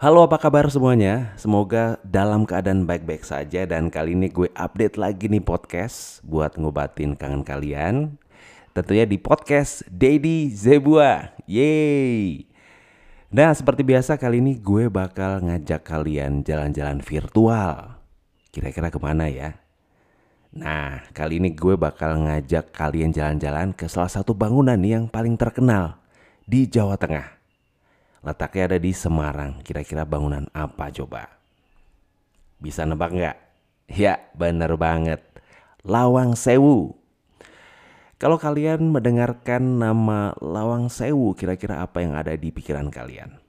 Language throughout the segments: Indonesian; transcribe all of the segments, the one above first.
Halo apa kabar semuanya? Semoga dalam keadaan baik-baik saja dan kali ini gue update lagi nih podcast buat ngobatin kangen kalian. Tentunya di podcast Daddy Zebua. Yeay! Nah seperti biasa kali ini gue bakal ngajak kalian jalan-jalan virtual. Kira-kira ke mana ya? Nah kali ini gue bakal ngajak kalian jalan-jalan ke salah satu bangunan yang paling terkenal di Jawa Tengah. Letaknya ada di Semarang. Kira-kira bangunan apa coba? Bisa nebak nggak? Ya, bener banget. Lawang Sewu. Kalau kalian mendengarkan nama Lawang Sewu, kira-kira apa yang ada di pikiran kalian?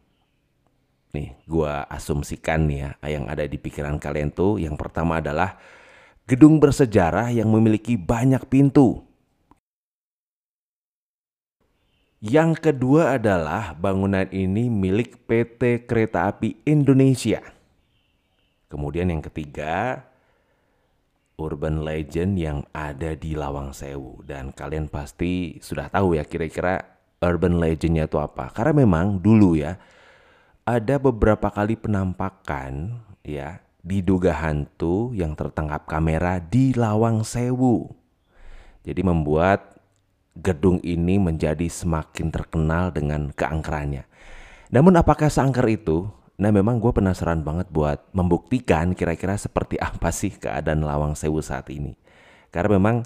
Nih, gua asumsikan nih ya, yang ada di pikiran kalian tuh yang pertama adalah gedung bersejarah yang memiliki banyak pintu. Yang kedua adalah bangunan ini milik PT Kereta Api Indonesia. Kemudian yang ketiga, urban legend yang ada di Lawang Sewu dan kalian pasti sudah tahu ya kira-kira urban legendnya itu apa. Karena memang dulu ya ada beberapa kali penampakan ya diduga hantu yang tertangkap kamera di Lawang Sewu. Jadi membuat gedung ini menjadi semakin terkenal dengan keangkerannya. Namun apakah seangker itu? Nah memang gue penasaran banget buat membuktikan kira-kira seperti apa sih keadaan Lawang Sewu saat ini. Karena memang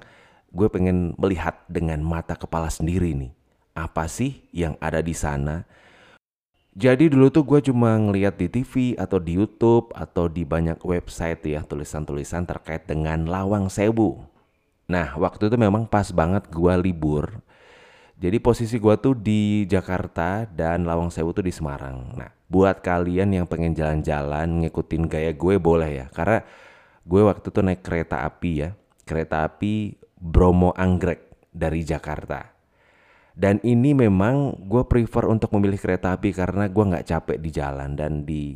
gue pengen melihat dengan mata kepala sendiri nih. Apa sih yang ada di sana? Jadi dulu tuh gue cuma ngeliat di TV atau di YouTube atau di banyak website ya tulisan-tulisan terkait dengan Lawang Sewu. Nah waktu itu memang pas banget gua libur. Jadi posisi gua tuh di Jakarta dan Lawang Sewu tuh di Semarang. Nah buat kalian yang pengen jalan-jalan ngikutin gaya gue boleh ya. Karena gue waktu itu naik kereta api ya. Kereta api Bromo Anggrek dari Jakarta. Dan ini memang gue prefer untuk memilih kereta api karena gue nggak capek di jalan dan di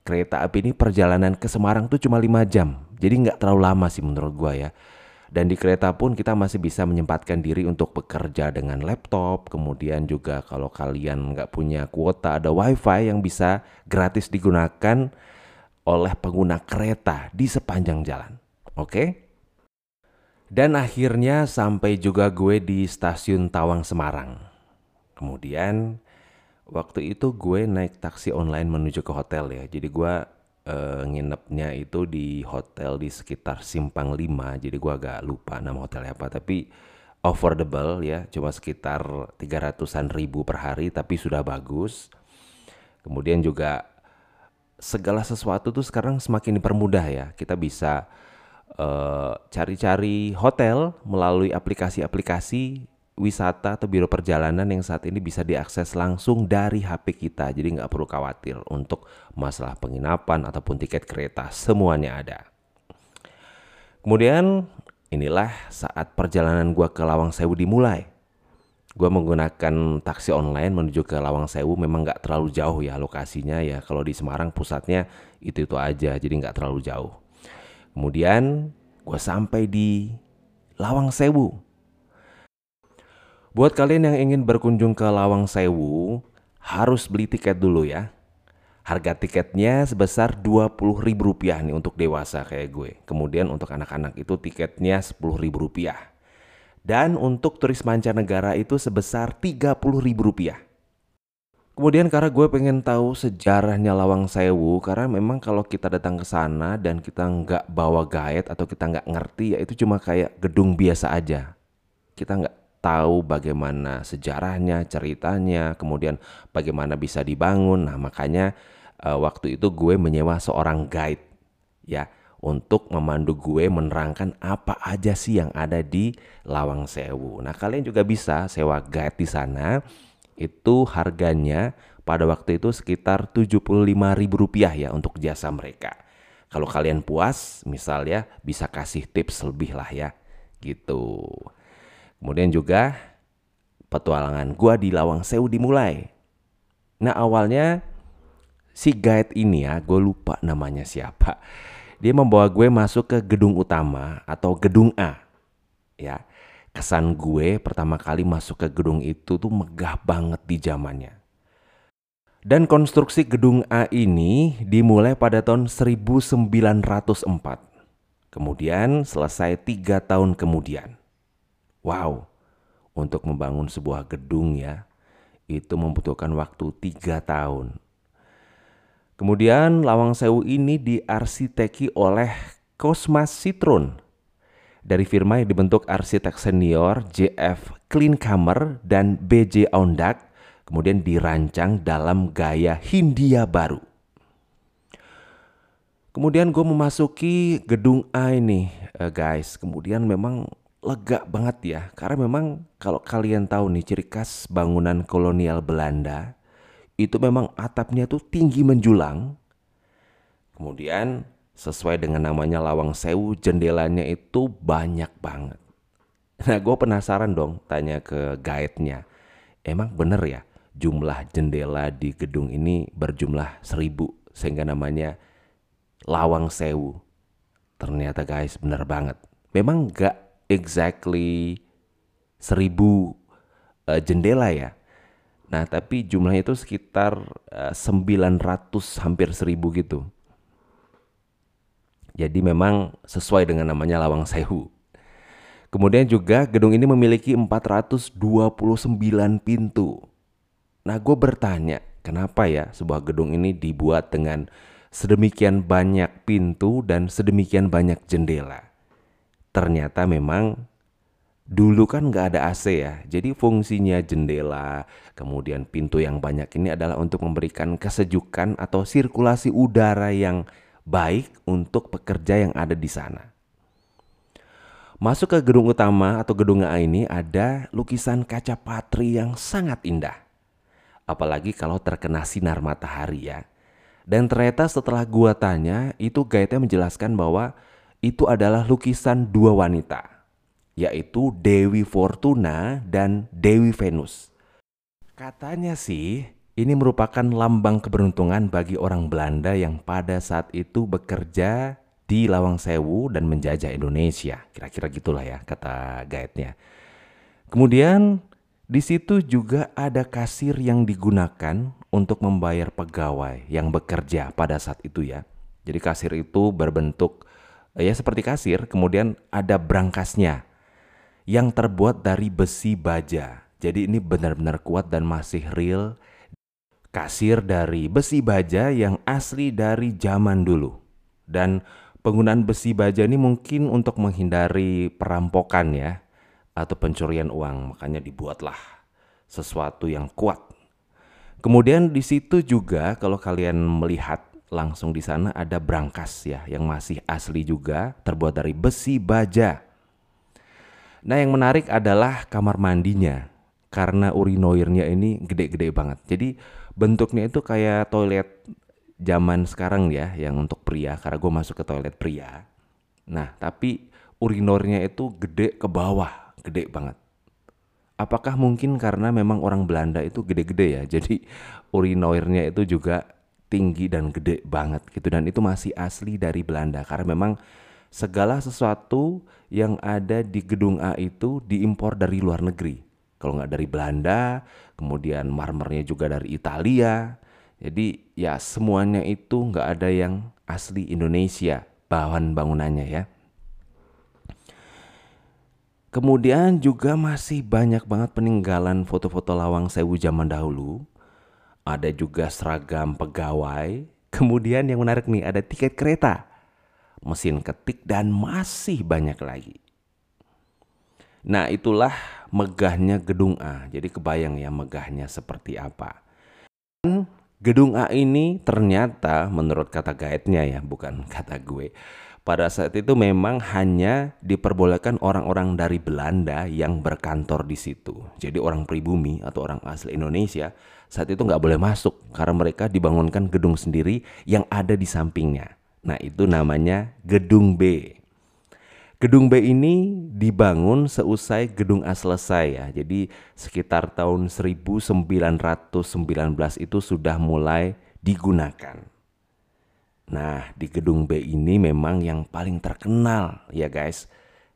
kereta api ini perjalanan ke Semarang tuh cuma 5 jam. Jadi nggak terlalu lama sih menurut gue ya. Dan di kereta pun kita masih bisa menyempatkan diri untuk bekerja dengan laptop. Kemudian juga kalau kalian nggak punya kuota ada wifi yang bisa gratis digunakan oleh pengguna kereta di sepanjang jalan. Oke? Dan akhirnya sampai juga gue di stasiun Tawang Semarang. Kemudian waktu itu gue naik taksi online menuju ke hotel ya. Jadi gue uh, nginepnya itu di hotel di sekitar Simpang 5 jadi gua agak lupa nama hotelnya apa. Tapi affordable ya cuma sekitar 300-an ribu per hari tapi sudah bagus. Kemudian juga segala sesuatu tuh sekarang semakin dipermudah ya. Kita bisa eh, cari-cari uh, hotel melalui aplikasi-aplikasi wisata atau biro perjalanan yang saat ini bisa diakses langsung dari HP kita. Jadi nggak perlu khawatir untuk masalah penginapan ataupun tiket kereta, semuanya ada. Kemudian inilah saat perjalanan gua ke Lawang Sewu dimulai. Gua menggunakan taksi online menuju ke Lawang Sewu memang nggak terlalu jauh ya lokasinya ya. Kalau di Semarang pusatnya itu-itu aja, jadi nggak terlalu jauh. Kemudian gue sampai di Lawang Sewu Buat kalian yang ingin berkunjung ke Lawang Sewu, harus beli tiket dulu ya. Harga tiketnya sebesar Rp20.000 nih untuk dewasa kayak gue. Kemudian untuk anak-anak itu tiketnya Rp10.000. Dan untuk turis mancanegara itu sebesar Rp30.000. Kemudian karena gue pengen tahu sejarahnya Lawang Sewu karena memang kalau kita datang ke sana dan kita nggak bawa guide atau kita nggak ngerti ya itu cuma kayak gedung biasa aja. Kita nggak tahu bagaimana sejarahnya, ceritanya, kemudian bagaimana bisa dibangun. Nah, makanya uh, waktu itu gue menyewa seorang guide ya untuk memandu gue menerangkan apa aja sih yang ada di Lawang Sewu. Nah, kalian juga bisa sewa guide di sana. Itu harganya pada waktu itu sekitar Rp75.000 ya untuk jasa mereka. Kalau kalian puas, misal ya bisa kasih tips lebih lah ya. Gitu. Kemudian juga petualangan gua di Lawang Sewu dimulai. Nah awalnya si guide ini ya, gue lupa namanya siapa. Dia membawa gue masuk ke gedung utama atau gedung A. Ya, kesan gue pertama kali masuk ke gedung itu tuh megah banget di zamannya. Dan konstruksi gedung A ini dimulai pada tahun 1904. Kemudian selesai tiga tahun kemudian. Wow, untuk membangun sebuah gedung ya, itu membutuhkan waktu tiga tahun. Kemudian Lawang Sewu ini diarsiteki oleh Cosmas Citron dari firma yang dibentuk arsitek senior JF Kleinkammer dan BJ Ondak kemudian dirancang dalam gaya Hindia baru. Kemudian gue memasuki gedung A ini uh, guys. Kemudian memang lega banget ya. Karena memang kalau kalian tahu nih ciri khas bangunan kolonial Belanda. Itu memang atapnya tuh tinggi menjulang. Kemudian sesuai dengan namanya Lawang Sewu jendelanya itu banyak banget. Nah gue penasaran dong tanya ke guide-nya. Emang bener ya jumlah jendela di gedung ini berjumlah seribu sehingga namanya Lawang Sewu. Ternyata guys bener banget. Memang gak exactly seribu uh, jendela ya. Nah tapi jumlahnya itu sekitar uh, 900 hampir seribu gitu. Jadi memang sesuai dengan namanya Lawang Sewu. Kemudian juga gedung ini memiliki 429 pintu. Nah gue bertanya, kenapa ya sebuah gedung ini dibuat dengan sedemikian banyak pintu dan sedemikian banyak jendela? Ternyata memang dulu kan nggak ada AC ya, jadi fungsinya jendela, kemudian pintu yang banyak ini adalah untuk memberikan kesejukan atau sirkulasi udara yang baik untuk pekerja yang ada di sana. Masuk ke gedung utama atau gedung A ini ada lukisan kaca patri yang sangat indah apalagi kalau terkena sinar matahari ya. Dan ternyata setelah gua tanya, itu guide-nya menjelaskan bahwa itu adalah lukisan dua wanita, yaitu Dewi Fortuna dan Dewi Venus. Katanya sih, ini merupakan lambang keberuntungan bagi orang Belanda yang pada saat itu bekerja di Lawang Sewu dan menjajah Indonesia. Kira-kira gitulah ya kata guide-nya. Kemudian di situ juga ada kasir yang digunakan untuk membayar pegawai yang bekerja pada saat itu ya. Jadi kasir itu berbentuk ya seperti kasir, kemudian ada brankasnya yang terbuat dari besi baja. Jadi ini benar-benar kuat dan masih real. Kasir dari besi baja yang asli dari zaman dulu. Dan penggunaan besi baja ini mungkin untuk menghindari perampokan ya atau pencurian uang, makanya dibuatlah sesuatu yang kuat. Kemudian di situ juga kalau kalian melihat langsung di sana ada brankas ya yang masih asli juga terbuat dari besi baja. Nah, yang menarik adalah kamar mandinya karena urinoirnya ini gede-gede banget. Jadi bentuknya itu kayak toilet zaman sekarang ya yang untuk pria karena gue masuk ke toilet pria. Nah, tapi urinornya itu gede ke bawah gede banget. Apakah mungkin karena memang orang Belanda itu gede-gede ya, jadi urinoirnya itu juga tinggi dan gede banget gitu dan itu masih asli dari Belanda karena memang segala sesuatu yang ada di gedung A itu diimpor dari luar negeri. Kalau nggak dari Belanda, kemudian marmernya juga dari Italia. Jadi ya semuanya itu nggak ada yang asli Indonesia bahan bangunannya ya. Kemudian juga masih banyak banget peninggalan foto-foto lawang sewu zaman dahulu. Ada juga seragam pegawai. Kemudian yang menarik nih ada tiket kereta, mesin ketik dan masih banyak lagi. Nah itulah megahnya gedung A. Jadi kebayang ya megahnya seperti apa. Dan gedung A ini ternyata menurut kata guide-nya ya bukan kata gue pada saat itu memang hanya diperbolehkan orang-orang dari Belanda yang berkantor di situ. Jadi orang pribumi atau orang asli Indonesia saat itu nggak boleh masuk karena mereka dibangunkan gedung sendiri yang ada di sampingnya. Nah itu namanya Gedung B. Gedung B ini dibangun seusai Gedung A selesai ya. Jadi sekitar tahun 1919 itu sudah mulai digunakan. Nah, di gedung B ini memang yang paling terkenal ya guys.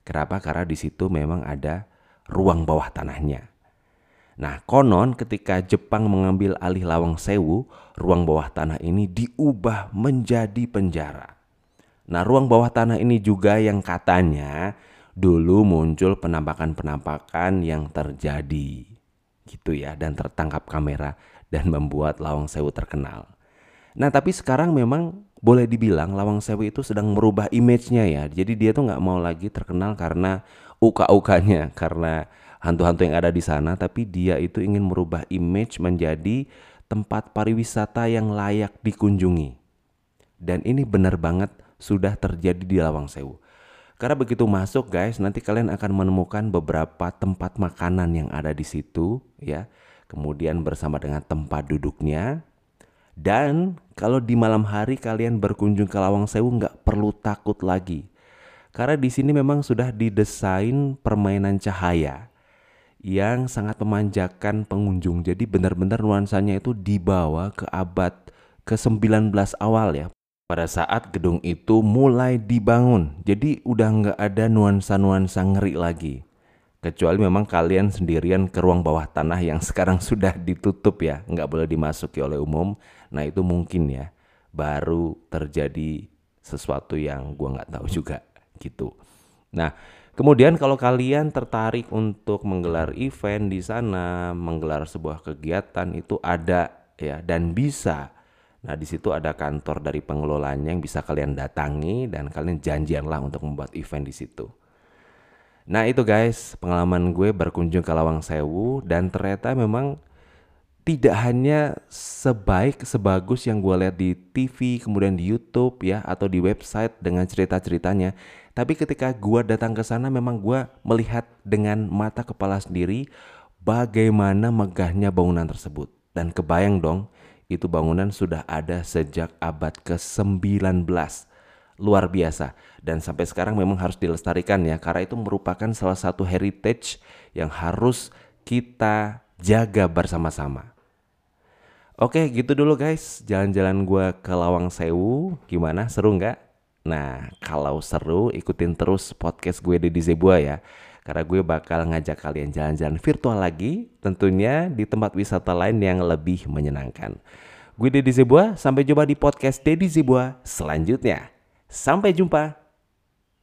Kenapa? Karena di situ memang ada ruang bawah tanahnya. Nah, konon ketika Jepang mengambil alih Lawang Sewu, ruang bawah tanah ini diubah menjadi penjara. Nah, ruang bawah tanah ini juga yang katanya dulu muncul penampakan-penampakan yang terjadi gitu ya dan tertangkap kamera dan membuat Lawang Sewu terkenal. Nah, tapi sekarang memang boleh dibilang Lawang Sewu itu sedang merubah image-nya ya. Jadi dia tuh nggak mau lagi terkenal karena uka-ukanya, karena hantu-hantu yang ada di sana, tapi dia itu ingin merubah image menjadi tempat pariwisata yang layak dikunjungi. Dan ini benar banget sudah terjadi di Lawang Sewu. Karena begitu masuk guys, nanti kalian akan menemukan beberapa tempat makanan yang ada di situ ya. Kemudian bersama dengan tempat duduknya. Dan kalau di malam hari kalian berkunjung ke Lawang Sewu nggak perlu takut lagi. Karena di sini memang sudah didesain permainan cahaya yang sangat memanjakan pengunjung. Jadi benar-benar nuansanya itu dibawa ke abad ke-19 awal ya. Pada saat gedung itu mulai dibangun. Jadi udah nggak ada nuansa-nuansa ngeri lagi. Kecuali memang kalian sendirian ke ruang bawah tanah yang sekarang sudah ditutup ya. Nggak boleh dimasuki oleh umum. Nah itu mungkin ya. Baru terjadi sesuatu yang gua nggak tahu juga gitu. Nah Kemudian kalau kalian tertarik untuk menggelar event di sana, menggelar sebuah kegiatan itu ada ya dan bisa. Nah, di situ ada kantor dari pengelolanya yang bisa kalian datangi dan kalian janjianlah untuk membuat event di situ. Nah, itu guys, pengalaman gue berkunjung ke Lawang Sewu dan ternyata memang tidak hanya sebaik sebagus yang gue lihat di TV, kemudian di YouTube ya atau di website dengan cerita-ceritanya, tapi ketika gua datang ke sana memang gua melihat dengan mata kepala sendiri bagaimana megahnya bangunan tersebut. Dan kebayang dong, itu bangunan sudah ada sejak abad ke-19. Luar biasa. Dan sampai sekarang memang harus dilestarikan ya, karena itu merupakan salah satu heritage yang harus kita jaga bersama-sama. Oke gitu dulu guys, jalan-jalan gua ke Lawang Sewu, gimana seru nggak? Nah, kalau seru ikutin terus podcast gue di Zebua ya. Karena gue bakal ngajak kalian jalan-jalan virtual lagi, tentunya di tempat wisata lain yang lebih menyenangkan. Gue Deddy Zebua, sampai jumpa di podcast Deddy Zebua selanjutnya. Sampai jumpa.